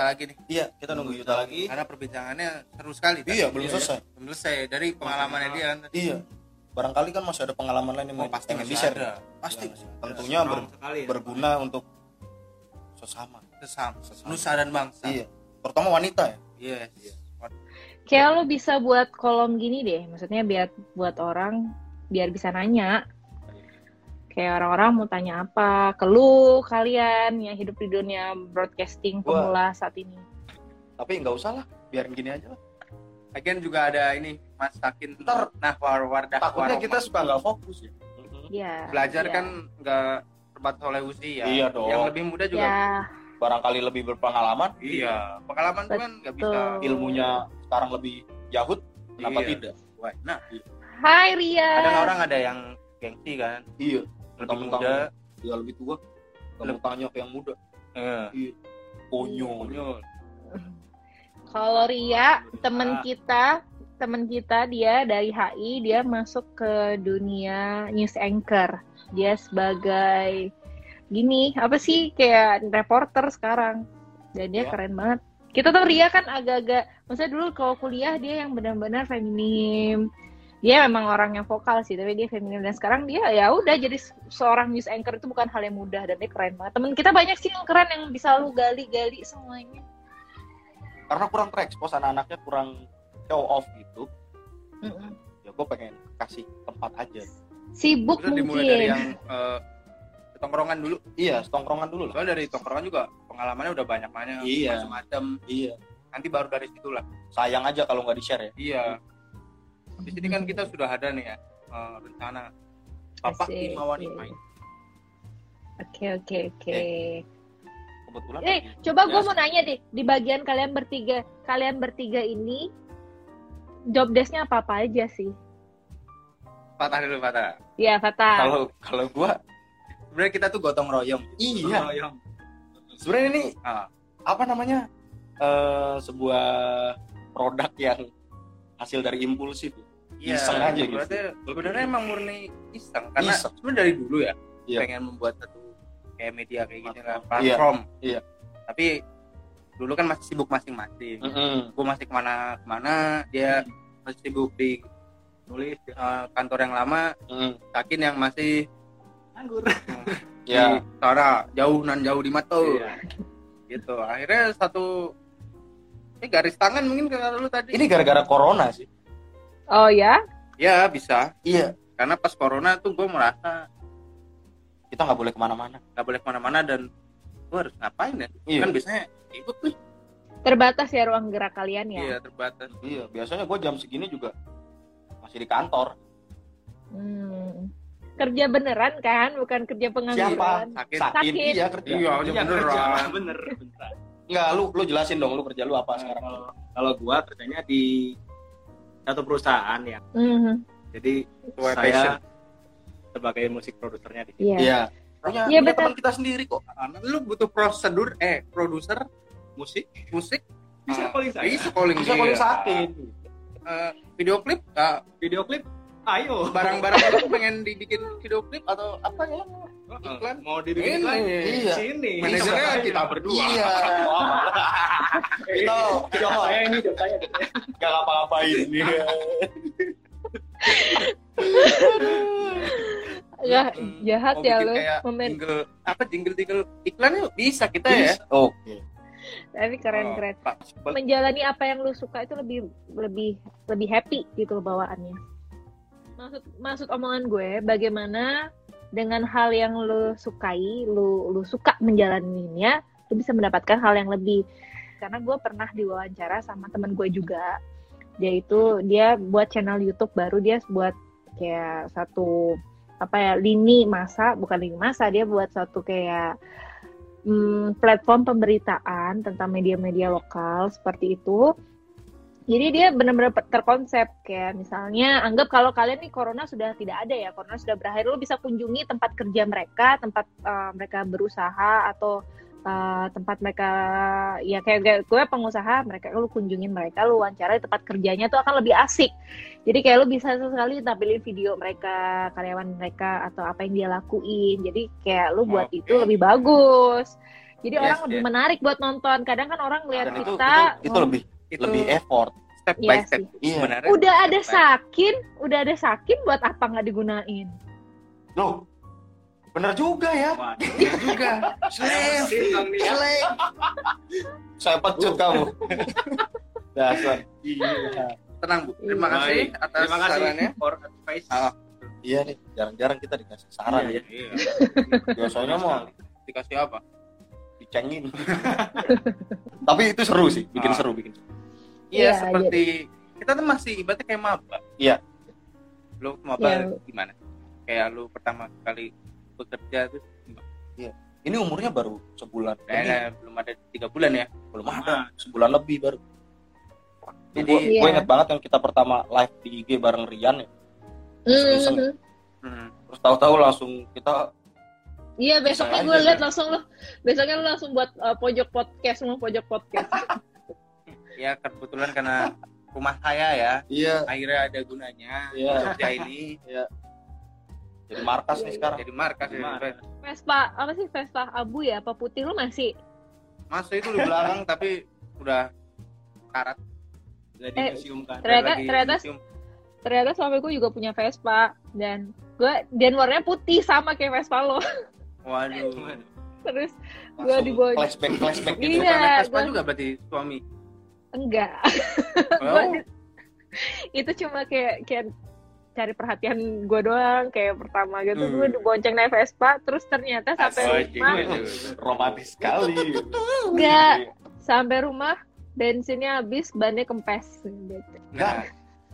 Yuta lagi nih. Iya, kita nunggu Yuta lagi. Karena perbincangannya seru sekali. Iya, tadi. belum selesai. Belum selesai dari pengalamannya dia kan. Iya. Barangkali kan masih ada pengalaman lain yang Oh, mau pasti masih di-share. ada. Pasti. Iya, Tentunya ber- sekali ya. berguna untuk sesama. Sesam. Nusa dan bangsa. Iya. Terutama wanita ya. Yes. Kayak lo bisa buat kolom gini deh, maksudnya biar buat orang biar bisa nanya. Kayak orang-orang mau tanya apa, ke lu kalian yang hidup di dunia broadcasting Gua- pemula saat ini. Tapi nggak usah lah, biarin gini aja lah. Lagian juga ada ini Mas Takin. Ntar- nah war wardah Takutnya waroma. kita suka nggak fokus ya. Iya. belajar iya. kan nggak terbatas oleh usia. Iya dong. Yang lebih muda juga. Ya, Barangkali lebih berpengalaman, Iya. Pengalaman tuh kan nggak bisa. Betul. ilmunya sekarang lebih jahut, kenapa Iya. tidak? Wah, Nah, Hai Ria. kadang orang ada yang gengsi kan. Iya. Lebih Mentang-mentang muda. dia lebih tua, mau tanya ke yang muda. Eh, Konyol. konyol. Kalau Ria, temen Ah. kita, temen kita dia dari HI, dia masuk ke dunia news anchor. Dia sebagai gini, apa sih kayak reporter sekarang. Dan dia Ya. keren banget. Kita tuh Ria kan agak-agak, maksudnya dulu kalau kuliah dia yang benar-benar feminim. Dia memang orang yang vokal sih, tapi dia feminim dan sekarang dia ya udah jadi se- seorang news anchor itu bukan hal yang mudah dan dia keren banget. Temen kita banyak sih yang keren yang bisa lu gali-gali semuanya. Karena kurang terekspos anak-anaknya kurang show off gitu. Mm-mm. Ya gue pengen kasih tempat aja. sibuk Terus dimulai mungkin dari yang eh, tongkrongan dulu. Iya, tongkrongan dulu lah. Soalnya dari tongkrongan juga pengalamannya udah banyak banyak Iya. macam-macam. Iya. Nanti baru dari situ lah. Sayang aja kalau nggak di share ya. Iya. Di sini kan kita sudah ada nih ya eh, rencana Bapak Asik. Imawani Main. oke oke oke Kebetulan. eh coba gue mau nanya deh di bagian kalian bertiga kalian bertiga ini job desknya apa apa aja sih Patah dulu patah. ya Fata Kalau kalau gue Sebenarnya kita tuh gotong royong. iya. Yang Sebenarnya ini Ah, apa namanya eh, sebuah produk yang hasil dari impulsif. Iya. Iseng aja gitu. Berarti sebenarnya emang murni iseng karena Iseng. sebenarnya dari dulu ya Iya. pengen membuat satu kayak media kayak gini lah Iya. platform. Iya. Tapi dulu kan masih sibuk masing-masing. Mm-mm. Gue masih ke mana-kemana, dia masih sibuk di nulis eh, kantor yang lama, Mm. Takin yang masih anggur Ya. sana jauh nan jauh di mata Iya. gitu. Akhirnya satu ini garis tangan mungkin kata lu tadi. Ini gara-gara corona sih. Oh ya ya bisa Iya. karena pas corona tuh gue merasa Kita nggak boleh ke mana-mana. nggak boleh ke mana-mana dan gue harus ngapain ya Iya. kan biasanya ikut tuh terbatas ya ruang gerak kalian ya iya terbatas Iya. Biasanya gue jam segini juga masih di kantor. Hmm. kerja beneran kan bukan kerja pengangguran sakit Sakit. Iya kerja. iya Iya, beneran kerja. bener bener Enggak, lu lu jelasin dong lu kerja lu apa sekarang. kalau kalau gua kerjanya di satu perusahaan ya Mhm. jadi Sesuai saya passion. sebagai musik produsernya di sini Iya. Iya. Punya, Iya, punya betul. teman kita sendiri kok. Karena lu butuh prosedur eh produser musik musik bisa Ah, calling saya bisa calling Bisa sakit. Eh, video klip ah, video klip ayo barang-barang itu pengen dibikin video klip atau apa ya iklan mau dibikin Ini. iklan Iya. sini manajernya Sama kita berdua Iya. Kita job saya ini job saya nggak ngapa-ngapain. Iya. ya Hmm, jahat ya lu jingle apa jingle jingle iklan yuk bisa kita ya Oke. tapi keren Oh, keren Pak. menjalani apa yang lu suka itu lebih lebih lebih happy gitu loh bawaannya maksud maksud omongan gue bagaimana dengan hal yang lu sukai lu lu suka menjalaninya lu bisa mendapatkan hal yang lebih karena gue pernah diwawancara sama teman gue juga dia itu dia buat channel YouTube baru dia buat kayak satu apa ya lini masa bukan lini masa dia buat satu kayak hmm, platform pemberitaan tentang media-media lokal seperti itu. Jadi dia benar-benar terkonsep kayak misalnya anggap kalau kalian nih corona sudah tidak ada ya, corona sudah berakhir, lu bisa kunjungi tempat kerja mereka, tempat uh, mereka berusaha atau uh, tempat mereka ya kayak kayak gue pengusaha, mereka lu kunjungin mereka, lu wawancara di tempat kerjanya tuh akan lebih asik. Jadi kayak lu bisa sesekali tampilin video mereka, karyawan mereka atau apa yang dia lakuin. Jadi kayak lu buat Oke. itu lebih bagus Jadi Yes, orang lebih yes. menarik buat nonton. Kadang kan orang lihat Dan itu, kita itu, itu ngom- lebih Itu lebih effort. step Iya by step. Iya. Sebenarnya udah ada step by- sakin, udah ada sakin buat apa nggak digunain? Loh, bener juga ya. Waduh. juga. Slave, slave. Saya pecut kamu. Dasar. Tenang Bu. Terima Baik. kasih atas Terima kasih sarannya. for advice. Ah. Iya nih, jarang-jarang kita dikasih saran Iya, ya. iya. Biasanya mau Dikasih apa? dicengin. Tapi itu seru sih, bikin Ah. seru, bikin seru. Iya, Iya, seperti kita tuh masih ibaratnya kayak maba. Iya. Lu maba Iya. gimana? Kayak lu pertama kali bekerja tuh Ini umurnya baru sebulan lebih. kayaknya belum ada tiga bulan ya. Belum ada, sebulan lebih baru. Jadi gue Iya. inget banget yang kita pertama live di IG bareng Rian ya. Iseng-iseng. Mhm. hmm, Terus tahu-tahu langsung kita Iya besoknya gue kan? langsung lu, besoknya lu langsung buat uh, pojok podcast, semua pojok podcast. ya kebetulan karena rumah saya ya iya akhirnya ada gunanya Iya. kerja ini jadi markas nih sekarang. jadi markas ya. Vespa apa sih Vespa abu ya? Apa putih lu masih? Masuk itu di belakang tapi udah karat Jadi Eh, museum kan. ternyata- ternyata- museum. Ternyata suami gue juga punya Vespa dan gue dan warnanya putih sama kayak Vespa lo. waduh Terus gue dibawa flashback flashback gitu. Iya. naik Vespa gua- juga berarti suami enggak. oh, Gua- itu cuma kayak kayak cari perhatian gue doang kayak pertama gitu Hmm. gue dibonceng naik Vespa terus ternyata sampai Asik. rumah romantis sekali. enggak sampai rumah bensinnya habis bannya kempes gitu. nah,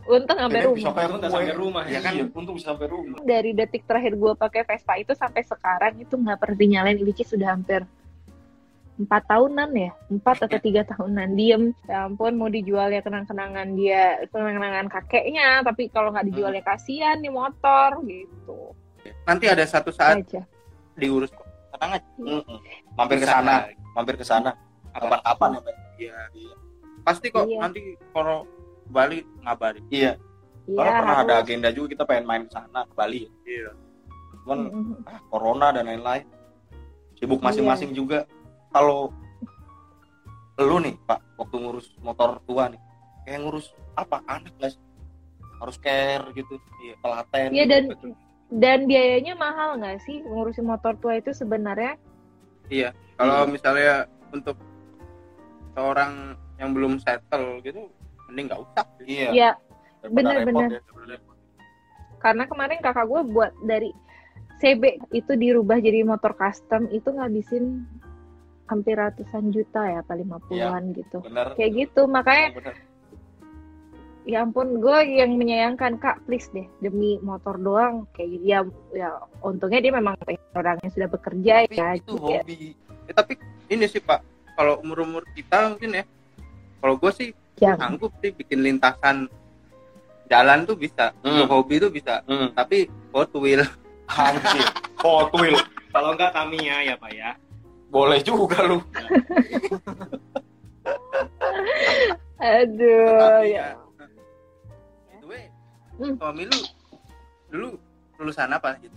untung sampai rumah sampai Untung rumah. sampai rumah ya kan, untung bisa sampai rumah. dari detik terakhir gue pakai Vespa itu sampai sekarang itu nggak pernah dinyalain is sudah hampir empat tahunan ya empat atau tiga tahunan diem ya ampun mau dijual ya kenang-kenangan dia kenang-kenangan kakeknya tapi kalau nggak dijual ya kasihan nih motor gitu nanti ada satu saat aja diurus kok tenang aja Mm-mm. Mampir ke sana, mampir ke sana. Kapan-kapan ya, Pak? Iya. pasti kok Iya. nanti kalau Bali ngabarin Iya. Iya, Kalau pernah ada agenda juga kita pengen main ke sana ke Bali. iya Cuman Mm-mm. ah, corona dan lain-lain. Sibuk Iya. masing-masing juga. Kalau lu nih, Pak, waktu ngurus motor tua nih, kayak ngurus apa? Anak guys. Harus care gitu, iya, telaten. Iya dan dan biayanya mahal nggak sih ngurusin motor tua itu sebenarnya? kalau Iya. misalnya untuk seorang yang belum settle gitu mending nggak usah Iya. Ya bener-bener. repot ya. karena kemarin kakak gue buat dari CB itu dirubah jadi motor custom itu ngabisin hampir ratusan juta ya, apa 50-an gitu. Bener. Kayak gitu, makanya Bener. ya ampun gue yang menyayangkan kak please deh demi motor doang kayak gitu ya ya untungnya dia memang orang yang sudah bekerja Tapi ya itu ya, hobi. Eh, tapi ini sih pak kalau umur umur kita mungkin ya kalau gue sih yang sanggup sih bikin lintasan jalan tuh bisa Hmm. hobi tuh bisa Hmm. tapi Hot Wheel Anjir. Hot Wheel. Kalau enggak kami ya, ya Pak ya. Boleh juga lu. aduh ya. itu weh Hmm. suami lu dulu lulusan apa? Gitu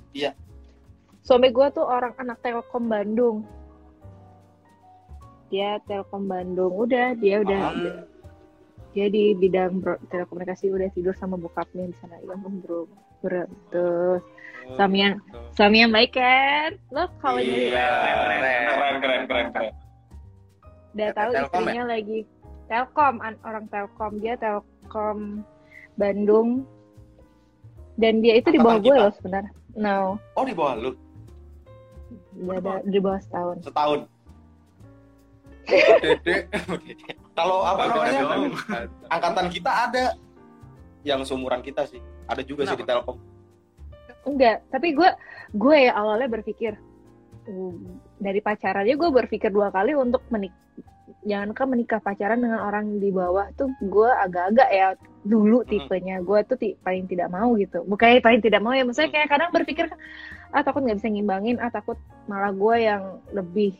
suami gue tuh orang anak Telkom Bandung. Dia Telkom Bandung. Udah dia udah Hmm. dia di bidang telekomunikasi udah tidur sama bokapnya di sana. Ya bro bro tuh Suami yang- suami yang baik kan lo kalau jadi Iya, Keren, keren, keren, keren. udah Ya, tahu Telkom istrinya lagi Telkom an- orang Telkom. Dia Telkom Bandung. Dan dia itu di bawah gue loh sebenarnya. No. Oh, di bawah lu. dia ada di bawah setahun. Setahun. Kalau apa namanya? Angkatan kita ada. Yang seumuran kita sih. Ada juga sih di Telkom. enggak tapi gue gue ya awalnya berpikir "Uh, dari pacarannya gue berpikir dua kali untuk menik jangan kan menikah pacaran dengan orang di bawah tuh gue agak-agak ya dulu Hmm. tipenya gue tuh ti- paling tidak mau gitu bukannya paling tidak mau ya maksudnya Hmm. kayak kadang berpikir ah takut nggak bisa ngimbangin ah takut malah gue yang lebih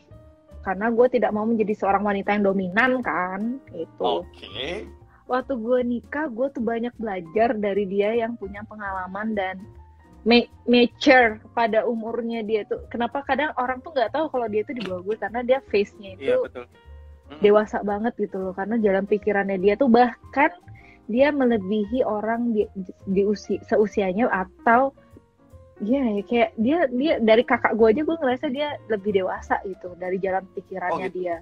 karena gue tidak mau menjadi seorang wanita yang dominan kan itu Oke. Waktu gue nikah gue tuh banyak belajar dari dia yang punya pengalaman dan ma- mature pada umurnya dia tuh. Kenapa kadang orang tuh nggak tahu kalau dia tuh di bawah gue karena dia face-nya itu iya betul dewasa banget gitu loh. Karena jalan pikirannya dia tuh bahkan dia melebihi orang di, di usia seusianya atau ya ya, kayak dia dia dari kakak gue aja gue ngerasa dia lebih dewasa gitu dari jalan pikirannya Oh, gitu. dia.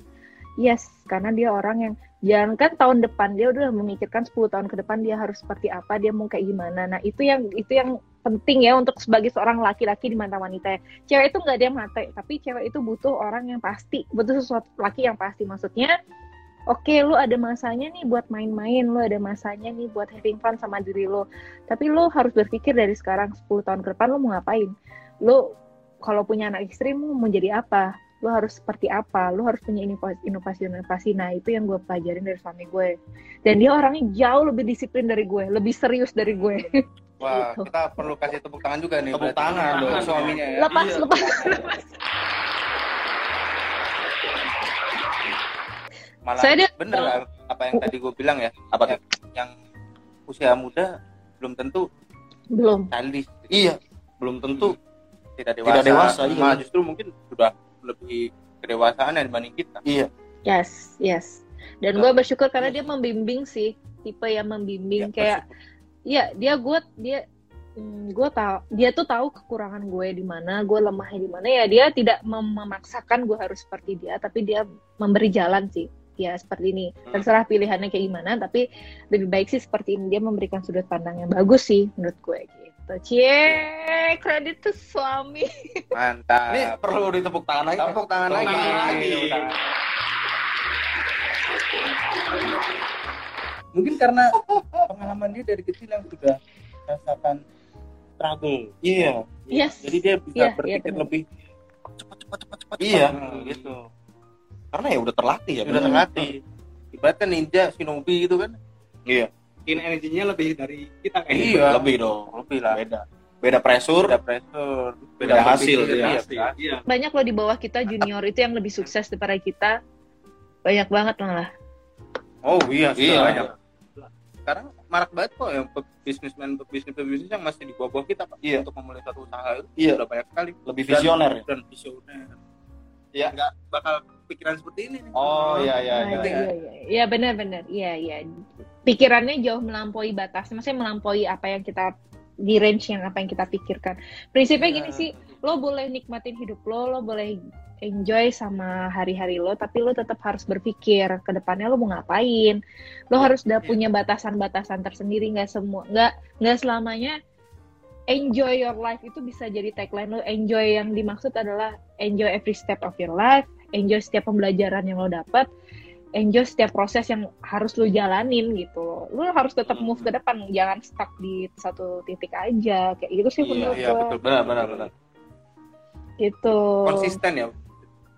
Yes karena dia orang yang jangan kan tahun depan dia udah memikirkan 10 tahun ke depan dia harus seperti apa dia mau kayak gimana. Nah itu yang itu yang penting ya untuk sebagai seorang laki-laki di mata wanita. Ya. cewek itu nggak ada yang mate tapi cewek itu butuh orang yang pasti butuh sesuatu laki yang pasti. Maksudnya oke lu ada masanya nih buat main-main lu ada masanya nih buat having fun sama diri lo tapi lu harus berpikir dari sekarang 10 tahun ke depan lu mau ngapain? Lu kalau punya anak istri mau mau apa lu harus seperti apa? Lu harus punya inovasi inovasi inovasi. Nah itu yang gue pelajarin dari suami gue. Dan dia orangnya jauh lebih disiplin dari gue lebih serius dari gue. Wah Gitu. kita perlu kasih tepuk tangan juga nih Tepuk tangan dong. suaminya ya. Lepas Iya. lepas malah Saya dia- bener lah apa yang tadi gue bilang ya. Apa yang, yang usia muda belum tentu belum. childish. Iya. Belum tentu tidak dewasa, Tidak dewasa, iya. Malah justru mungkin sudah lebih kedewasaan dibanding kita iya yes yes dan gue bersyukur karena dia membimbing sih tipe yang membimbing Ya, kayak Iya, dia gue dia gue tahu dia tuh tahu kekurangan gue di mana, gue lemahnya di mana ya dia tidak mem- memaksakan gue harus seperti dia, tapi dia memberi jalan sih. Ya seperti ini. Hmm. Terserah pilihannya kayak gimana, tapi lebih baik sih seperti ini dia memberikan sudut pandang yang bagus sih menurut gue gitu. Cie, kredit tuh suami. mantap ini perlu ditepuk tangan lagi tepuk tangan Tepuk lagi tangan lagi. Mungkin karena pengalaman dia dari kecil yang sudah merasakan struggle iya Yes. jadi dia bisa Iya, iya, berpikir benar. lebih cepat cepat cepat cepat Iya. cepat. Hmm, gitu karena ya udah terlatih ya bener. terlatih ibaratnya ninja shinobi gitu kan iya mungkin energinya lebih dari kita kayak Iya. gitu. lebih dong lebih lah beda beda pressure beda pressure Beda hasil, berpikir, iya. iya, beda iya Banyak loh di bawah kita junior itu yang lebih sukses daripada kita. Banyak banget malah. Oh iya, Iya. sudah banyak. Sekarang marak banget kok yang bisnismen bisnis bisnis yang masih di bawah kita pak Iya. untuk memulai satu usaha itu Iya. sudah banyak sekali lebih visioner ya dan visioner. Iya. Nggak bakal pikiran seperti ini. nih. oh iya iya Nah, iya itu, iya. iya, iya, iya benar-benar, iya, iya. Pikirannya jauh melampaui batas, maksudnya melampaui apa yang kita di range yang apa yang kita pikirkan. Prinsipnya gini sih, lo boleh nikmatin hidup lo, lo boleh enjoy sama hari-hari lo, tapi lo tetap harus berpikir ke depannya lo mau ngapain. Lo harus udah Iya. punya batasan-batasan tersendiri, nggak semua, nggak nggak selamanya enjoy your life itu bisa jadi tagline lo. Enjoy yang dimaksud adalah enjoy every step of your life, enjoy setiap pembelajaran yang lo dapat, enjoy setiap proses yang harus lo jalanin gitu loh. Lo harus tetap Hmm. move ke depan, jangan stuck di satu titik aja. Kayak gitu sih Iya, menurut iya, gue. betul. benar benar benar Gitu. Konsisten ya.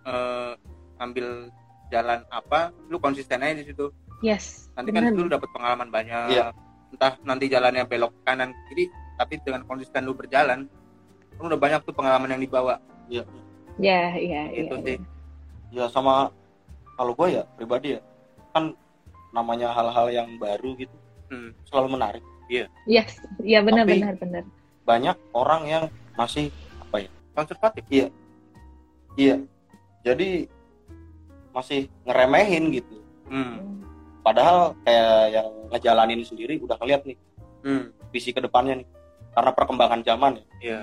Eh, ambil jalan apa, lu konsisten aja di situ. Yes. Nanti kan benar. lu dapat pengalaman banyak. Iya. Entah nanti jalannya belok kanan kiri, tapi dengan konsisten lu berjalan, lu udah banyak tuh pengalaman yang dibawa. Ya, iya, iya. Gitu iya. sih. ya sama kalau gue ya pribadi ya kan namanya hal-hal yang baru gitu Hmm. selalu menarik Yes, iya benar Tapi- benar benar. banyak orang yang masih Konservatif. iya jadi masih ngeremehin gitu Hmm. padahal kayak yang ngejalanin sendiri udah ngeliat nih Hmm. visi ke depannya nih karena perkembangan zaman ya Iya.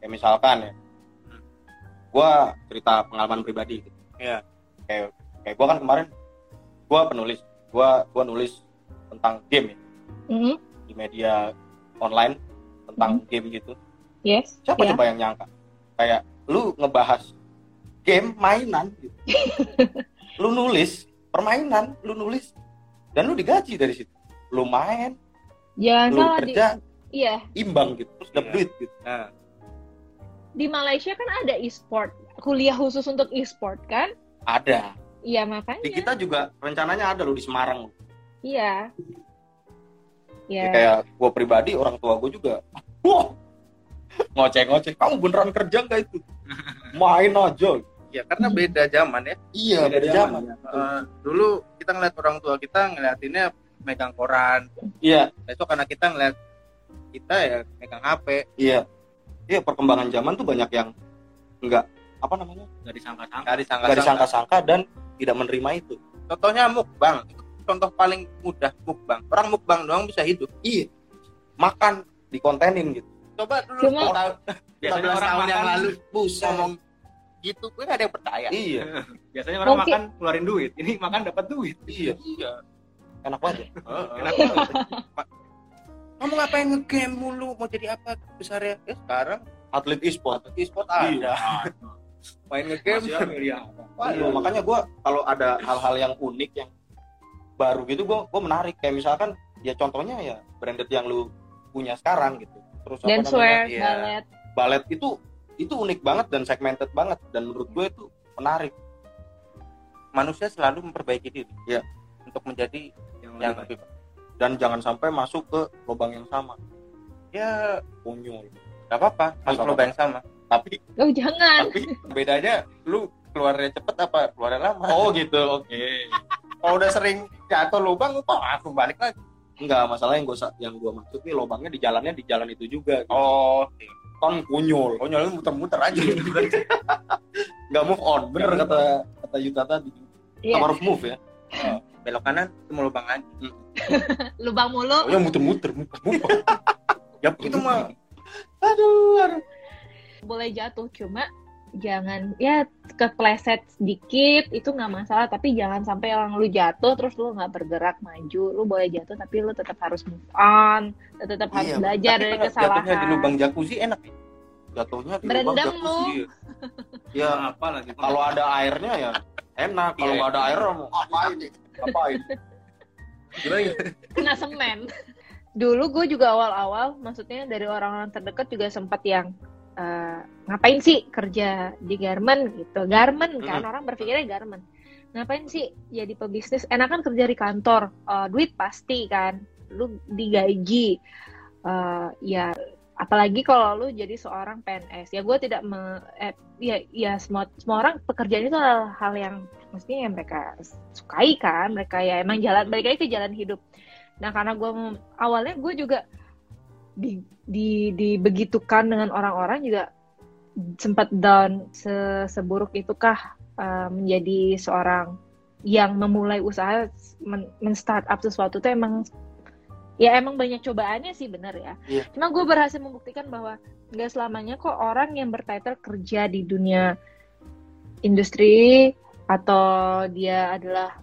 kayak misalkan ya Hmm. gue cerita pengalaman pribadi gitu. Iya. kayak kayak gue kan kemarin gue penulis gue gua nulis tentang game ya Mhm. di media online tentang game gitu Yes. siapa ya. coba yang nyangka kayak lu ngebahas game mainan gitu. lu nulis permainan lu nulis dan lu digaji dari situ lu main Jangan lu salah di kerja iya, imbang gitu terus dapet Iya. duit gitu Nah, di Malaysia kan ada e-sport, kuliah khusus untuk e-sport kan? ada Iya, makanya. di kita juga rencananya ada lo di Semarang Iya. Ya, Iya. kayak gue pribadi orang tua gue juga wah ngoceh-ngoceh kamu beneran kerja nggak itu main aja ya karena beda zaman ya. iya Beda beda zaman Eh, dulu kita ngeliat orang tua kita ngeliatinnya megang koran. iya Besok anak kita ngeliat kita ya megang HP. iya iya perkembangan zaman tuh banyak yang nggak apa namanya nggak disangka-sangka nggak disangka nggak disangka-sangka dan tidak menerima itu. Contohnya mukbang. Contoh paling mudah mukbang. Orang mukbang doang bisa hidup. Iya. Makan dikontenin gitu. Coba dulu Cuma- tahun biasanya 15 orang tahun yang lalu buset ngomong gitu gue gak ada yang percaya. Iya. Biasanya orang Mungkin- makan keluarin duit. Ini makan dapat duit. Iya. Iya. Enak banget enak banget. Kamu ngapain ngegame mulu? Mau jadi apa? Besar ya? Ya sekarang. Atlet e-sport. E-sport Iya. main ngegame. Media apa Iya, makanya gue kalau ada hal-hal yang unik yang baru gitu gue gue menarik. Kayak misalkan ya contohnya ya branded yang lu punya sekarang gitu. Terus apa Dancewear, Iya. ballet. balet itu itu unik banget dan segmented banget. Dan menurut gue itu menarik. Manusia selalu memperbaiki diri. Iya. untuk menjadi yang yang lebih baik. dan jangan sampai masuk ke lubang yang sama. Ya. Konyol gak apa-apa. Masuk lubang yang sama tapi Oh jangan. tapi bedanya lu keluarnya cepet apa keluarnya lama? Oh gitu oke. Kalau udah sering jatuh lubang kok aku balik lagi? Enggak masalah yang gue yang gua maksud nih lubangnya di jalannya di jalan itu juga. Gitu. oh kan konyol. Oh nyolong muter-muter aja. Nggak move on. Bener kata kata Yuta tadi. Sama harus move ya. Belok kanan itu mau lubang lagi. Lubang mulu. oh ya muter-muter muter-muter. Ya itu mah. Aduh, aduh. Boleh jatuh cuma jangan ya kepleset sedikit itu nggak masalah tapi jangan sampai orang lu jatuh terus lu nggak bergerak maju lu boleh jatuh tapi lu tetap harus move on tetap harus Iya, belajar Tapi dari kesalahan jatuhnya di lubang jacuzzi enak ya jatuhnya di Berendam lubang lu. jacuzzi. ya apa lagi kalau ada airnya ya enak kalau Iya. nggak ada air mau ngapain ngapain gimana ya? kena semen dulu gue juga awal-awal maksudnya dari orang-orang terdekat juga sempat yang eh, ngapain sih kerja di garment gitu? Garment kan orang berpikirnya garment. Ngapain sih jadi pebisnis? Enakan kerja di kantor. Eh, duit pasti kan. Lu digaji. Eh, ya apalagi kalau lu jadi seorang PNS ya gue tidak me, eh, ya ya semua semua orang pekerjaan itu adalah hal yang mestinya yang mereka sukai kan. Mereka ya emang jalan balik lagi ke jalan hidup. Nah karena gue awalnya gue juga di, di dibegitukan dengan orang-orang juga sempat down se, seburuk itukah eh, menjadi seorang yang memulai usaha men, men-start up sesuatu itu emang ya emang banyak cobaannya sih benar ya Iya. cuma gue berhasil membuktikan bahwa nggak selamanya kok orang yang bertitle kerja di dunia industri atau dia adalah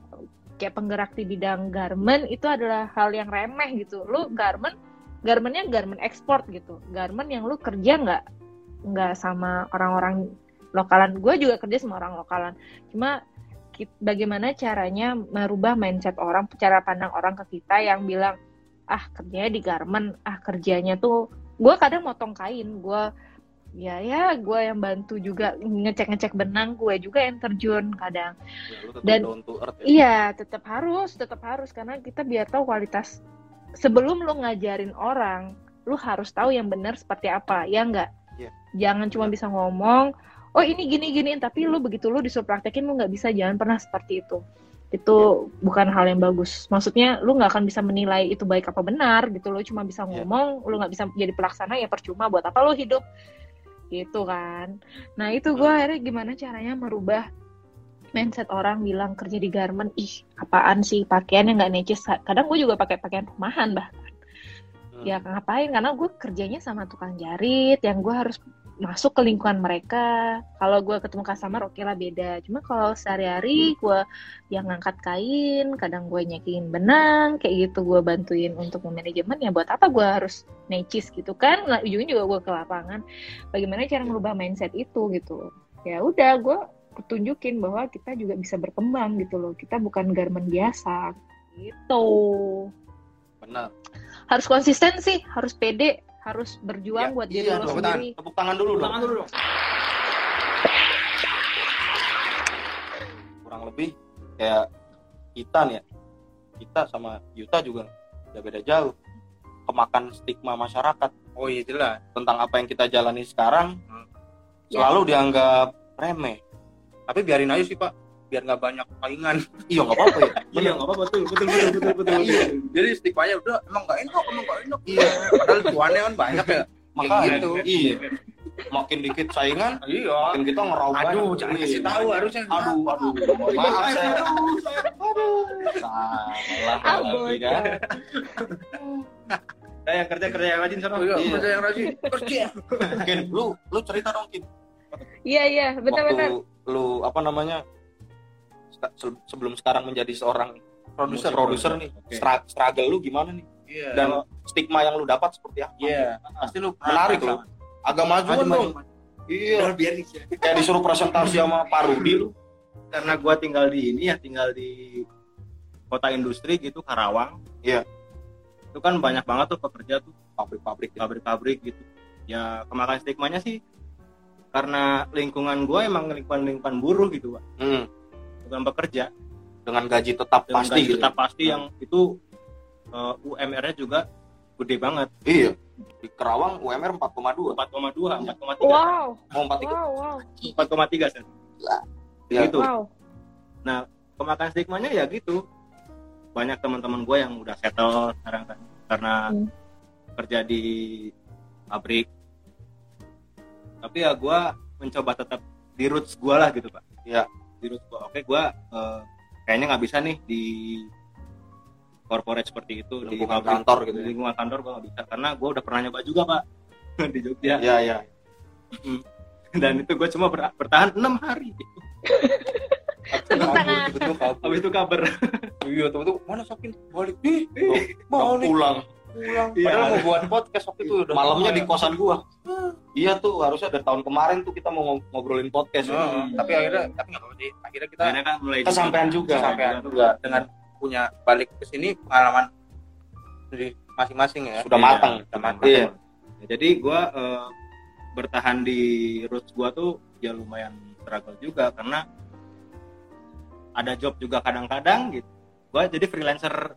kayak penggerak di bidang garment itu adalah hal yang remeh gitu lu garment garmentnya garment ekspor gitu. Garment yang lu kerja nggak nggak sama orang-orang lokalan. Gue juga kerja sama orang lokalan. Cuma bagaimana caranya merubah mindset orang cara pandang orang ke kita yang bilang ah kerjanya di garment ah kerjanya tuh gue kadang motong kain. Gue ya ya gue yang bantu juga ngecek ngecek benang gue juga yang terjun kadang. Ya, lu tetap Dan- earth ya. Iya, tetap harus, tetap harus. Karena kita biar tahu kualitas. Sebelum lu ngajarin orang, lu harus tahu yang benar seperti apa, ya enggak? Iya. Jangan cuma bisa ngomong, oh ini gini gini, tapi lu begitu lu disuruh praktekin lu nggak bisa, jangan pernah seperti itu. Itu bukan hal yang bagus. Maksudnya lu nggak akan bisa menilai itu baik apa benar gitu. Lu cuma bisa Iya. ngomong, lu nggak bisa jadi pelaksana ya percuma. Buat apa lu hidup? Gitu kan. Nah itu gue akhirnya gimana caranya merubah mindset orang bilang kerja di garment ih apaan sih? Pakaiannya nggak necis. Kadang gue juga pakai pakaian rumahan bahkan. Hmm. ya ngapain? Karena gue kerjanya sama tukang jarit yang gue harus masuk ke lingkungan mereka. Kalau gue ketemu customer oke lah beda. Cuma kalau sehari-hari gue yang ngangkat kain kadang gue nyekin benang kayak gitu gue bantuin untuk manajemen ya buat apa gue harus necis gitu kan? Nah, ujungnya juga gue ke lapangan. Bagaimana cara merubah mindset itu gitu? Ya udah gue tunjukin bahwa kita juga bisa berkembang gitu loh. Kita bukan garment biasa. Gitu. Benar. Harus konsisten sih harus pede harus berjuang Ya, buat diri iya lo sendiri. Tepuk tangan dulu dong. tangan dulu dong. Kurang lebih kayak kita nih ya. Kita sama Yuta juga udah beda jauh. Kemakan stigma masyarakat. Oh iya jelas. Tentang apa yang kita jalani sekarang Hmm. selalu dianggap remeh tapi biarin aja sih pak. Biar nggak banyak saingan. Iya nggak apa-apa ya. Iya nggak apa betul betul betul betul betul iya. Jadi stigmanya udah emang nggak enak emang nggak enak. Iya. Padahal tuannya kan banyak ya. Makanya. gitu. iya. Makin dikit saingan iya. makin kita ngeraup aduh jangan Iya. kasih tahu harusnya. Aduh aduh maaf saya. Salah Ah, lagi kan Nah, yang kerja kerja yang rajin sana. Oh, iya, Iya. kerja yang rajin. Kerja. Kin lu lu cerita dong Kin Iya iya. Waktu benar-benar. Lu apa namanya sebelum sekarang menjadi seorang produser. produser nih stra- struggle lu gimana nih? Iya. Dan stigma yang lu dapat seperti apa? Iya. Pasti lu menarik loh agak Maju, dong maju, iya. Biar kayak disuruh presentasi sama Pak Rudi lu. Karena gua tinggal di ini ya, tinggal di kota industri gitu Karawang. Iya. Itu kan banyak banget tuh pekerja tuh. Pabrik-pabrik gitu. pabrik-pabrik gitu. Ya kemakan stigmanya sih karena lingkungan gua emang lingkungan-lingkungan buruh gitu, Pak. Hmm, Bukan pekerja. dengan gaji tetap Dengan pasti gaji gitu tetap pasti Hmm. yang itu uh, UMR-nya juga gede banget. iya di Kerawang UMR 4,2 4,2, 4,3. Wow mau 4,3 wow wow 4,3 sen. ya Gitu. wow. Kemakan stigmanya ya gitu. Banyak teman-teman gue yang udah settle sekarang kan karena Hmm. kerja di pabrik. Tapi ya gue mencoba tetap di roots gue lah gitu pak. Iya. Di roots gue. Oke gue eh, kayaknya nggak bisa nih di corporate seperti itu di Lingkungan pabrik. kantor gitu Di ya. lingkungan kantor gue nggak bisa karena gue udah pernah nyoba juga pak di Jogja ya ya dan itu gue cuma ber- bertahan enam hari habis itu kabar iya tuh mana sokin balik ih mau nih pulang pulang. Iya. padahal mau buat podcast waktu itu udah malamnya di kosan gua. Iya tuh harusnya dari tahun kemarin tuh kita mau ngob- ngobrolin podcast. Ini tapi akhirnya tapi nggak apa-apa sih. Akhirnya kita akhirnya kan mulai kesampaian juga. Kesampaian juga. Dengan punya balik ke sini pengalaman dari masing-masing ya. Sudah Iya, matang. sudah matang. iya. Ya, jadi gue bertahan di roots gue tuh ya lumayan struggle juga karena ada job juga kadang-kadang gitu. Gue jadi freelancer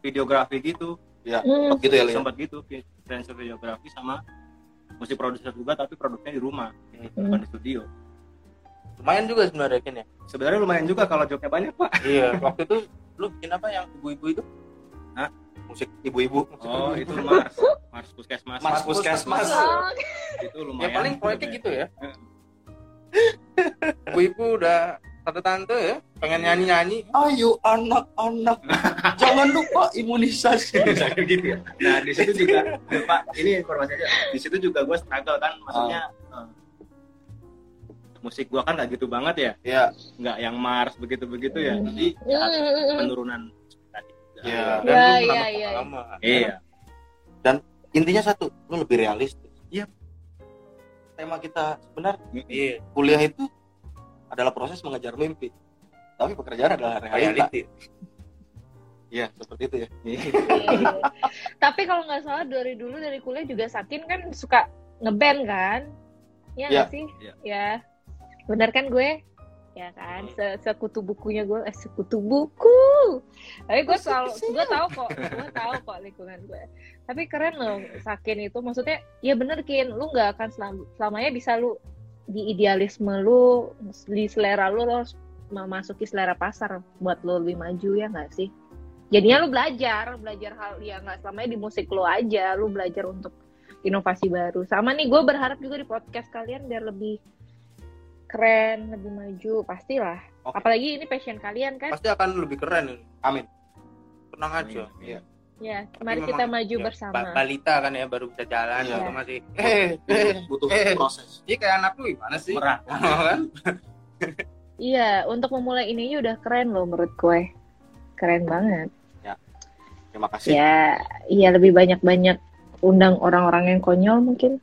videografi gitu Hmm. gitu ya Lin? sempat gitu freelancer videografi sama musik produser juga tapi produknya di rumah Hmm. bukan di studio lumayan juga sebenarnya Ken ya sebenarnya lumayan juga kalau jobnya banyak pak iya waktu itu lu bikin apa yang ibu-ibu itu Hah? musik ibu-ibu musik oh ibu-ibu. itu mars mars puskesmas Mars Puskesmas. Oh, itu ya lumayan paling proyeknya gitu ya ibu-ibu udah tante-tante ya pengen nyanyi-nyanyi ayo anak-anak jangan lupa imunisasi Misalnya gitu ya. Nah di situ juga Pak ini informasi aja. Di situ juga gue struggle kan, maksudnya eh, musik gue kan nggak gitu banget ya, ya nggak yang Mars begitu begitu ya. Jadi ya, penurunan tadi. Iya. dan Ya, lu iya, menambah iya. pengalaman. Iya. intinya satu lu lebih realistis Iya. tema kita sebenarnya iya kuliah itu adalah proses mengejar mimpi tapi pekerjaan adalah realita iya seperti itu ya Iya. Tapi kalau nggak salah dari dulu dari kuliah juga Sakin kan suka ngeband kan? Iya nggak sih? Iya. Ya. Bener kan gue? Ya kan, Se sekutu bukunya gue, eh sekutu buku. Tapi gue selalu, gue tahu kok, gue tahu kok lingkungan gue. Tapi keren loh, Sakin itu, maksudnya, ya bener kin, lu nggak akan selam selamanya bisa lu di idealisme lu, di selera lu, harus memasuki selera pasar buat lu lebih maju ya nggak sih? jadinya lu belajar belajar hal yang nggak selamanya di musik lu aja lu belajar untuk inovasi baru sama nih gue berharap juga di podcast kalian biar lebih keren lebih maju pastilah Oke. apalagi ini passion kalian kan pasti akan lebih keren ini Amin. tenang aja Iya. Ya mari kita maju ya, bersama. Ba- balita kan ya baru bisa jalan Iya. gitu masih eh eh butuh Eh. proses. Ini kayak anak lu gimana sih? Merah. kan? Iya untuk memulai ini udah keren loh menurut gue. Keren banget. Terima kasih. Ya iya lebih banyak banyak undang orang-orang yang konyol mungkin.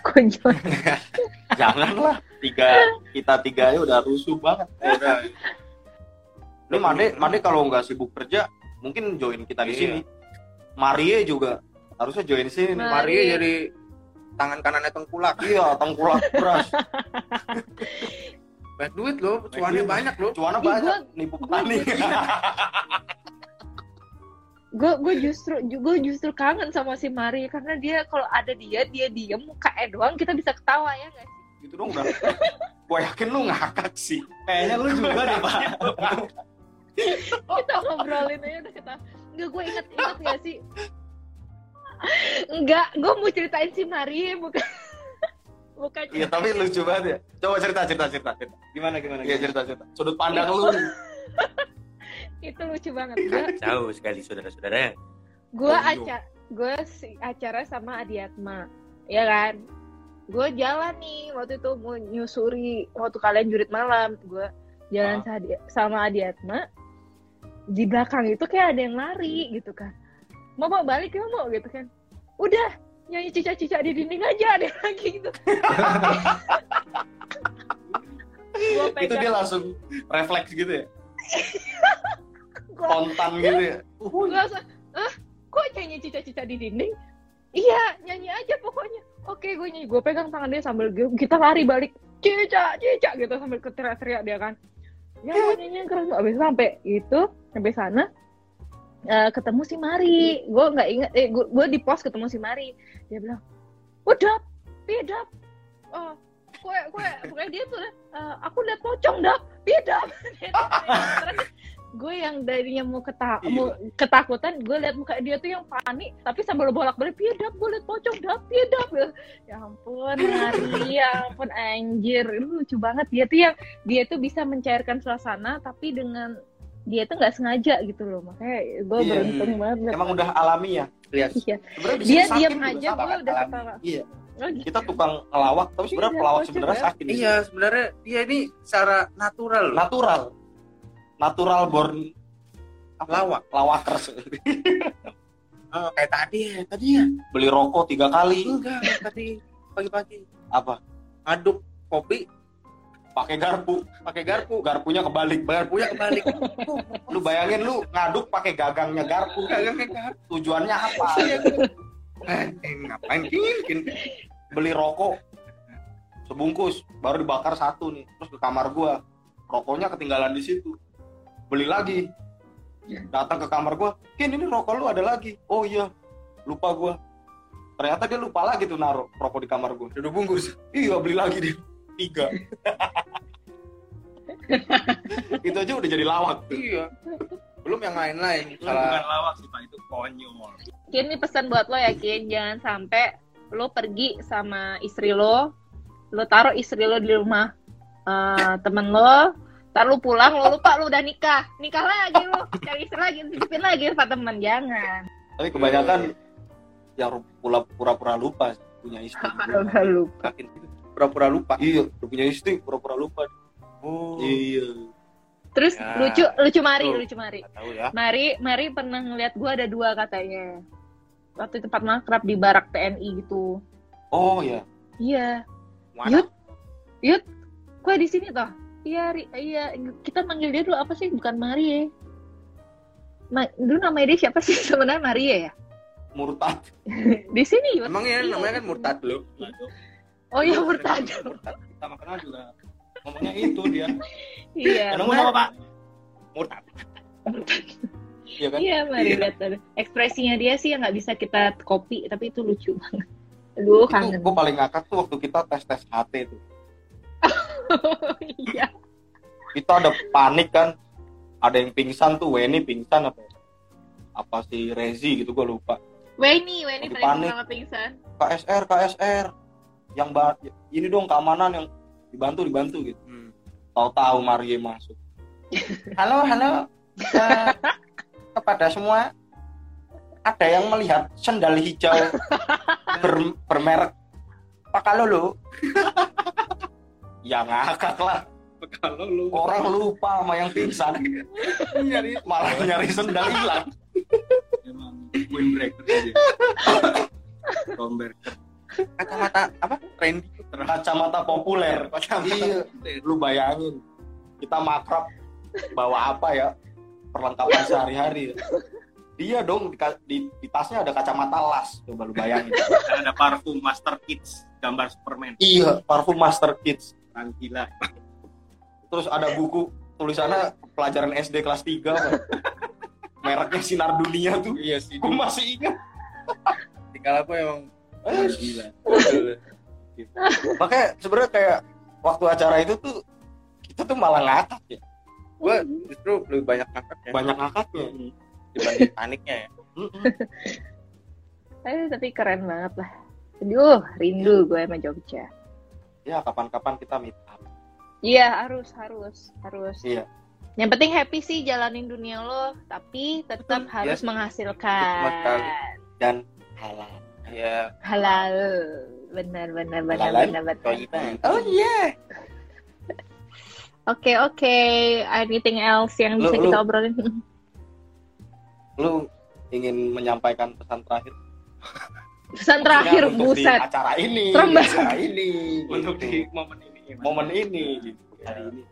Konyol. Janganlah tiga kita tiga ya udah rusuh banget. Udah. Ini Made Made kalau nggak sibuk kerja mungkin join kita di Iya. sini. Marie juga. Harusnya join sini. Ma- Maria jadi tangan kanannya tengkulak. Iya tengkulak beras. Banyak duit loh cuannya banyak loh. Cuana Ih, banyak. Gua- nipu petani. gue gue justru gue justru kangen sama si Mari karena dia kalau ada dia dia diem mukanya doang kita bisa ketawa ya nggak sih? Gitu dong udah gue yakin lu ngakak sih. Kayaknya lu juga deh Pak. kita ngobrolin aja udah kita nggak gue inget inget nggak sih Enggak, gue mau ceritain si Mari bukan bukan Iya tapi lucu banget ya. Coba cerita cerita cerita cerita. Gimana gimana? Iya cerita cerita. Sudut pandang lu itu lucu banget gue Jauh sekali saudara-saudara. gue Oh, iya. acara gue acara sama Adiatma ya kan gue jalan nih waktu itu mau nyusuri waktu kalian jurit malam gue jalan Ah. sa- sama Adiatma di belakang itu kayak ada yang lari gitu kan. Mau mau balik ya mau gitu kan. Udah nyanyi cicak-cicak di dinding aja ada lagi gitu. Itu dia langsung refleks gitu ya. gue Spontan gitu ya. gue langsung ah kok nyanyi cicak-cicak di dinding? Iya nyanyi aja pokoknya. Oke gue nyanyi. Gue pegang tangan dia sambil kita lari balik. Cicak cicak gitu sambil teriak-teriak dia kan ya yang keras abis sampai itu sampai sana eh, ketemu si Mari. Gue nggak inget eh gue, di pos ketemu si Mari. Dia bilang udah beda oh kue kue kue dia tuh eh, aku lihat pocong dah beda gue yang darinya mau keta Iya. mau ketakutan gue lihat muka dia tuh yang panik tapi sambil bolak balik beda gue lihat pocong dah beda ya ampun Mari ya ampun anjir Itu lucu banget dia tuh yang dia tuh bisa mencairkan suasana tapi dengan dia tuh nggak sengaja gitu loh makanya gue Iya. beruntung banget Emang udah alami ya. Iya. Iya. Dia diam juga aja gue kan, udah alami. ketawa Iya. oh, gitu. Kita tukang ngelawak, tapi sebenarnya Iya, pelawak sebenarnya ya. sakit. Iya, sebenarnya dia ini secara natural. Natural. Natural born Lawak. lawakers. Oh, kayak tadi ya, tadi ya. Beli rokok tiga kali. Enggak, tadi pagi-pagi Apa? aduk kopi Pakai garpu. pakai garpu. Garpunya kebalik. Garpunya kebalik. Lu bayangin lu ngaduk pakai gagangnya garpu. Gagang kayak garpu. Tujuannya apa? Eh, ngapain kin? Beli rokok sebungkus baru dibakar satu nih terus ke kamar gua rokoknya ketinggalan di situ beli lagi datang ke kamar gua kin ini rokok lu ada lagi oh iya lupa gua ternyata dia lupa lagi tuh naruh rokok di kamar gua Udah bungkus. iya beli lagi dia tiga itu aja udah jadi lawak tuh. Iya. Belum yang lain-lain. Itu bukan Salah. lawak sih pak, itu konyol. Kin ini pesan buat lo ya Kin jangan sampai lo pergi sama istri lo lo taruh istri lo di rumah eh, temen lo ntar lu pulang lo lupa lo udah nikah nikah lagi lo cari istri lagi titipin lagi sama temen jangan tapi kebanyakan yang pura- pura-pura lupa punya istri udah lupa pura-pura lupa. iya udah punya istri pura-pura lupa Oh. iya terus Ya. lucu lucu mari Tuh. lucu mari tahu ya. Mari, Mari pernah ngeliat gue ada dua katanya. Waktu itu tempat makrab di barak TNI gitu. oh ya Iya. Mana? Yud, Yud, kue di sini toh? Iya, iya. Kita manggil dia dulu apa sih? Bukan Mari ya. Ma- dulu namanya dia siapa sih sebenarnya Maria ya? murtad Di sini. Emang ya Iya. namanya kan murtad lo. Oh iya murtad. pertama kenal juga ngomongnya itu dia. iya. Ngomong apa pak? Murtad. iya kan Iya, Mari lihat ada. Ekspresinya dia sih yang nggak bisa kita copy, tapi itu lucu banget. Aduh, itu gue paling ngakak tuh waktu kita tes tes HT tuh Iya. kita ada panik kan ada yang pingsan tuh Weni pingsan apa ya? apa si Rezi gitu gue lupa Weni, Weni panik. pertama pingsan. KSR KSR yang ba- ini dong keamanan yang dibantu dibantu gitu Hmm. tahu-tahu Marie masuk halo halo Eh, kepada semua ada yang melihat sendal hijau ber- bermerek Pakalolo ya ngakak lah Kalau lu orang lupa sama yang pingsan nyari malah nyari sendal hilang Emang windbreaker aja. Kacamata apa? Trendy. kacamata populer Kacamata. iya lu bayangin kita makrab bawa apa ya perlengkapan sehari-hari ya. iya dong di, di, di tasnya ada kacamata las coba lu bayangin ada parfum Master Kids gambar Superman. iya parfum Master Kids Orang gila. terus ada buku tulisannya pelajaran SD kelas 3 apa? mereknya sinar dunia tuh Iya sih. gue masih ingat Tinggal aku emang Orang gila. makanya sebenarnya kayak waktu acara itu tuh kita tuh malah ngakak ya gue justru lebih banyak ngakak ya banyak ngakaknya dibanding paniknya ya. Eh, tapi keren banget lah. Aduh, rindu gue sama Jogja. Ya kapan-kapan kita meet up Iya harus harus harus. Iya. Yang penting happy sih jalanin dunia lo, tapi tetap Betul, harus yes. menghasilkan. Betul dan halal ya Halal. Benar benar benar benar benar. Oh iya Oke oke. Anything else yang Lu- bisa lu- kita obrolin? lu ingin menyampaikan pesan terakhir Pesan terakhir, untuk di buset. acara ini Serem di banget. acara ini untuk gitu. di momen ini momen ini gitu. hari ini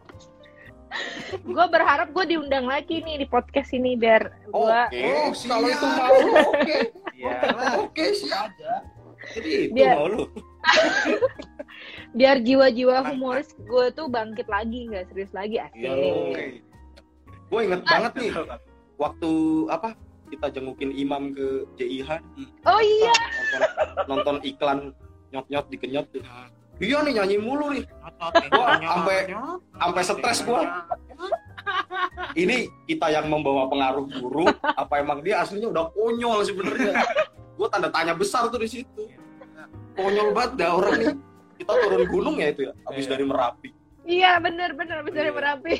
Gue berharap gue diundang lagi nih di podcast ini biar gue Oke, kalau itu mau oke. Iya. Oke, siap. Jadi itu Dia- mau lu. biar jiwa-jiwa humoris gue tuh bangkit lagi nggak serius lagi asik. Iya, Gue inget banget nih waktu apa kita jengukin imam ke JIH Oh iya. nonton, nonton iklan nyot-nyot dikenyot tuh. Iya nih nyanyi mulu nih. Gua sampai- sampai stres gua. Ini kita yang membawa pengaruh buruk apa emang dia aslinya udah konyol sebenarnya. Gue tanda tanya besar tuh di situ. Konyol banget dah orang nih. Kita turun gunung ya itu ya, habis Iya. dari Merapi. Iya bener bener bener Iya. merapi.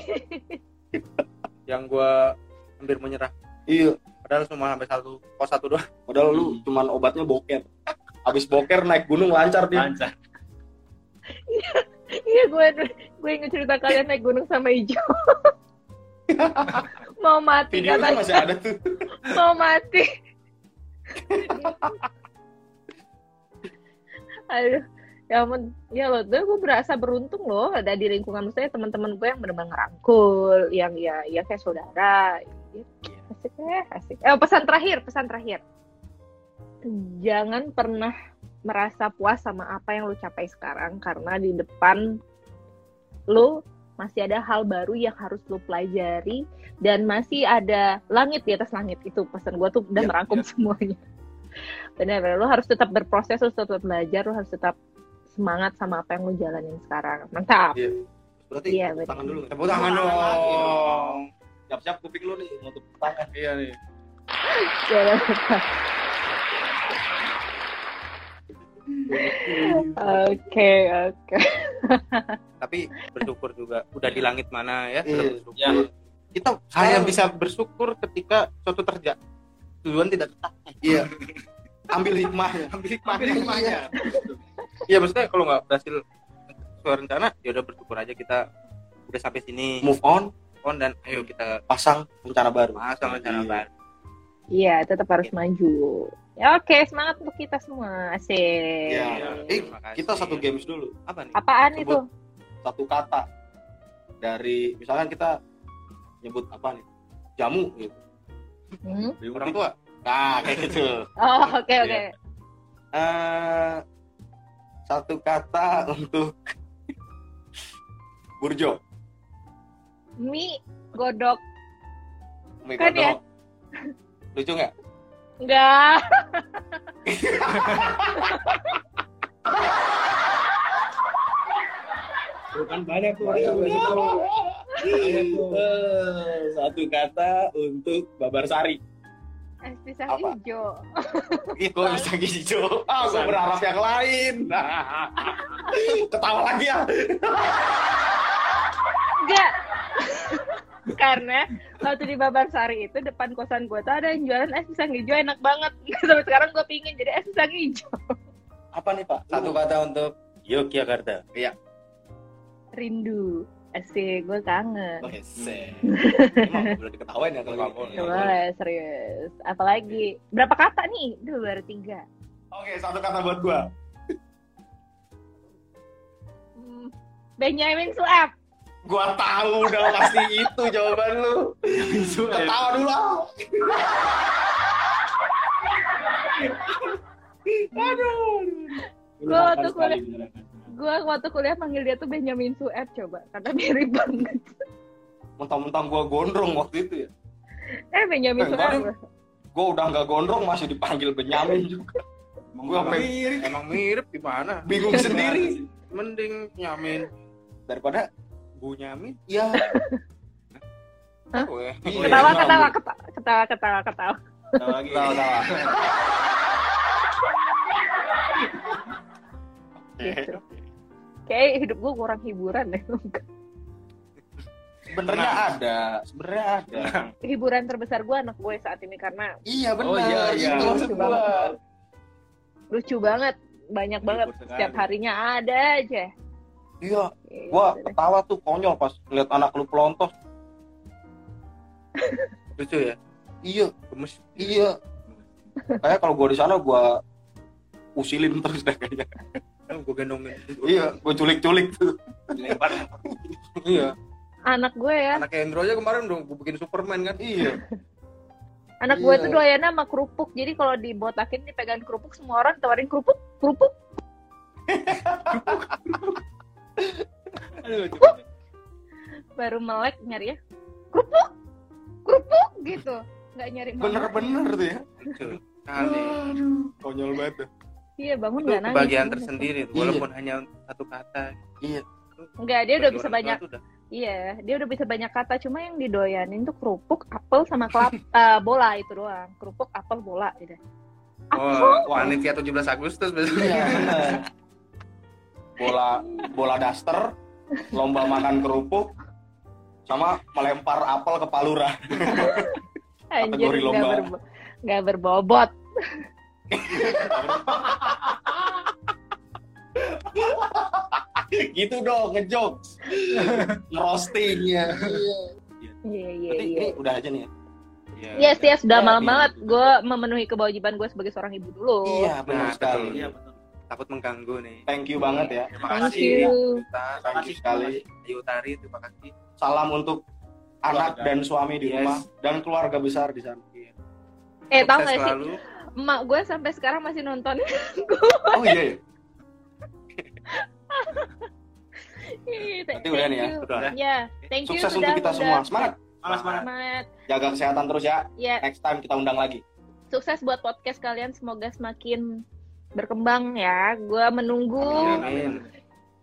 yang gua hampir menyerah Iya, padahal cuma sampai satu pos satu doang padahal lu cuman obatnya boker. Habis boker naik gunung lancar dia. Lancar. Iya gue gue inget cerita kalian naik gunung sama hijau. mau mati katanya masih ada tuh. mau mati. Aduh, ya ampun, ya loh, gue berasa beruntung loh ada di lingkungan saya teman-teman gue yang benar-benar ngerangkul, yang ya ya kayak saudara. Asik ya, asik. Eh, pesan terakhir, pesan terakhir. Jangan pernah merasa puas sama apa yang lu capai sekarang karena di depan lu masih ada hal baru yang harus lu pelajari dan masih ada langit di atas langit itu pesan gue tuh udah Iya, merangkum semuanya benar-benar lu harus tetap berproses lu tetap belajar lu harus tetap semangat sama apa yang lu jalanin sekarang mantap Berarti Iya, tepuk betul. tangan dulu. tepuk tangan dong Siap-siap kuping lu nih tepuk tangan. iya nih Ya, oke oke tapi bersyukur juga udah di langit mana ya Iya. sudah bersyukur. Ya. kita hanya bisa bersyukur ketika suatu terjadi tujuan tidak tetap Iya. Ambil hikmahnya. ambil Ambil hikmahnya. iya maksudnya kalau nggak berhasil sesuai rencana ya udah bersyukur aja kita udah sampai sini Move on, on dan ayo kita pasang rencana baru. pasang rencana Iya. baru iya tetap harus maju ya oke semangat untuk kita semua asik Iya. Eh, Terima kasih. kita satu games dulu. apa nih apaan Sebut. itu Satu kata dari misalkan kita nyebut apa nih? Jamu gitu. Hmm? orang tua Nah, kayak gitu. oh oke oke Iya. Eh, satu kata untuk Burjo. Mie godok Mie Kan ya? godok. Lucu nggak? enggak Bukan banyak tuh. Banyak, Banyak banyak. tuh. Banyak tuh. Eh, satu kata untuk Babarsari. es pisang Apa? hijau Itu bisa hijau. Ah, gue berharap yang lain. Ketawa lagi ya. enggak karena waktu di Babarsari itu depan kosan gue tuh ada yang jualan es pisang hijau enak banget. Sampai sekarang gue pingin jadi es pisang hijau. Apa nih, Pak? satu kata untuk Yogyakarta. Rindu. Asik gue kangen. Oh. Emang boleh diketawain ya kalau Nggak gitu. boleh. Ya serius. Apalagi? Berapa kata nih? Duh, baru tiga. Oke, satu kata buat gua. Hmm, Benjamin Sueb Gua tahu udah pasti itu jawaban lu. Ketawa dulu. ah. Aduh. Gua waktu kuliah gue waktu kuliah panggil dia tuh Benjamin Sueb coba karena mirip banget Mentang-mentang gua gondrong waktu itu ya. eh Benjamin Eh, Sueb Gua udah nggak gondrong masih dipanggil Benyamin juga. Gua sampai mirip emang mirip gimana bingung sendiri. mending nyamin Daripada bunyamin ya Hah? Weh. Iya. ketawa ketawa ketawa ketawa ketawa. Ketawa Tahu lagi. tahu tahu. gitu. Kayak hidup gue kurang hiburan deh sebenarnya ada. Sebenarnya ada. Hiburan terbesar gue anak gue saat ini karena iya benar. Oh, iya, iya. itu maksud Lucu gua. lucu banget. Banyak banget. setiap harinya ada aja iya Gitu gua deh. ketawa tuh konyol pas ngeliat anak lu pelontos. Lucu ya? Iya gemes. Iya. Kayak kalau gua di sana gua usilin terus deh kayaknya. Gue gendongin. Iya gua culik-culik tuh. Iya. Anak gue ya. Anak Endro aja kemarin dong gue bikin Superman kan. Iya. Anak gue Iya. tuh doyannya sama kerupuk jadi kalau dibotakin dipegang kerupuk semua orang tawarin kerupuk kerupuk aduh baru melek nyari ya. Kerupuk. Kerupuk gitu. Nggak nyari bener-bener tuh ya. Kali konyol banget tuh. Iya bangun itu nggak nangis kebahagiaan bangun. tersendiri Iya. walaupun hanya satu kata. Iya. Enggak, dia udah bisa banyak udah. Iya dia udah bisa banyak kata. Cuma yang didoyanin tuh kerupuk apel sama kelap eh, bola itu doang. Kerupuk apel bola gitu. Oh panitia 17 Agustus biasanya iya. bola bola daster lomba makan kerupuk sama melempar apel ke palura anjir Kategori lomba. berbo- nggak berbobot gitu dong ngejokes ngerostingnya iya iya iya ini udah aja nih ya Iya. Yes, yes, sudah Ya, malam iya. banget. Gue memenuhi kewajiban gue sebagai seorang ibu dulu. iya benar Nah, sekali iya betul takut mengganggu nih thank you banget ya terima Thank kasih you. Yuta thank you sekali Ayu Utari terima kasih salam untuk anak Keluarga. dan suami di Yes. rumah dan keluarga besar di sana Eh, tau Sukses gak sih? selalu Emak gue sampai sekarang masih nonton. oh iya ya Berarti Berarti udah nih ya? Udah. Ya, thank you sukses sudah untuk kita semua semangat malas banget Semangat. jaga kesehatan terus ya Ya, next time kita undang lagi sukses buat podcast kalian. Semoga semakin berkembang ya. Gue menunggu amin.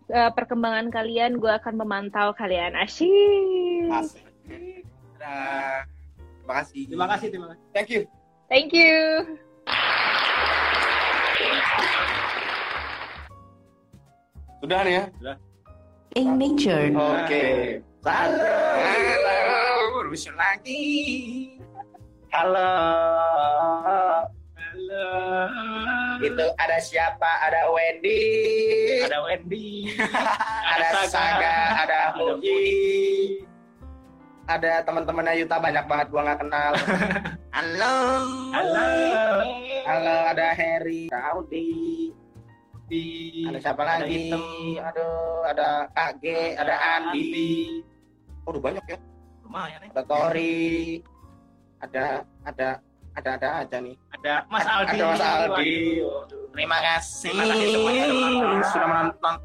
Eh, perkembangan kalian. Gue akan memantau kalian. Asyik. asik. Terima kasih. Terima kasih terima kasih. Thank you. Thank you. sudah nih ya? In nature. oke. Halo. Bisa lagi. Halo. Halo itu ada siapa? Ada Wendy. Ada Wendy. Ada Saga. Ada Muji ada teman-temannya Yuta banyak banget gua nggak kenal. Halo. Halo. Halo ada Harry. Audi. Di ada siapa Ada lagi? Item. aduh ada Kak G ada Andi. Oh udah banyak ya. Lumayan ya. Ada Tori. Ada ada ada ada aja nih. Ada Mas Aldi. Ada Mas Aldi. Waduh. terima kasih. Terima kasih semuanya teman-teman. sudah menonton.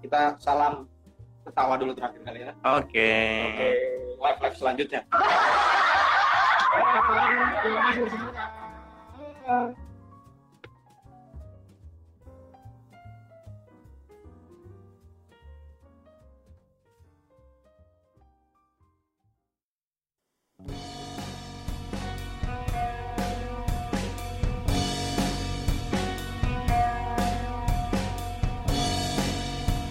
Kita salam ketawa dulu terakhir kali ya. Oke. Live live selanjutnya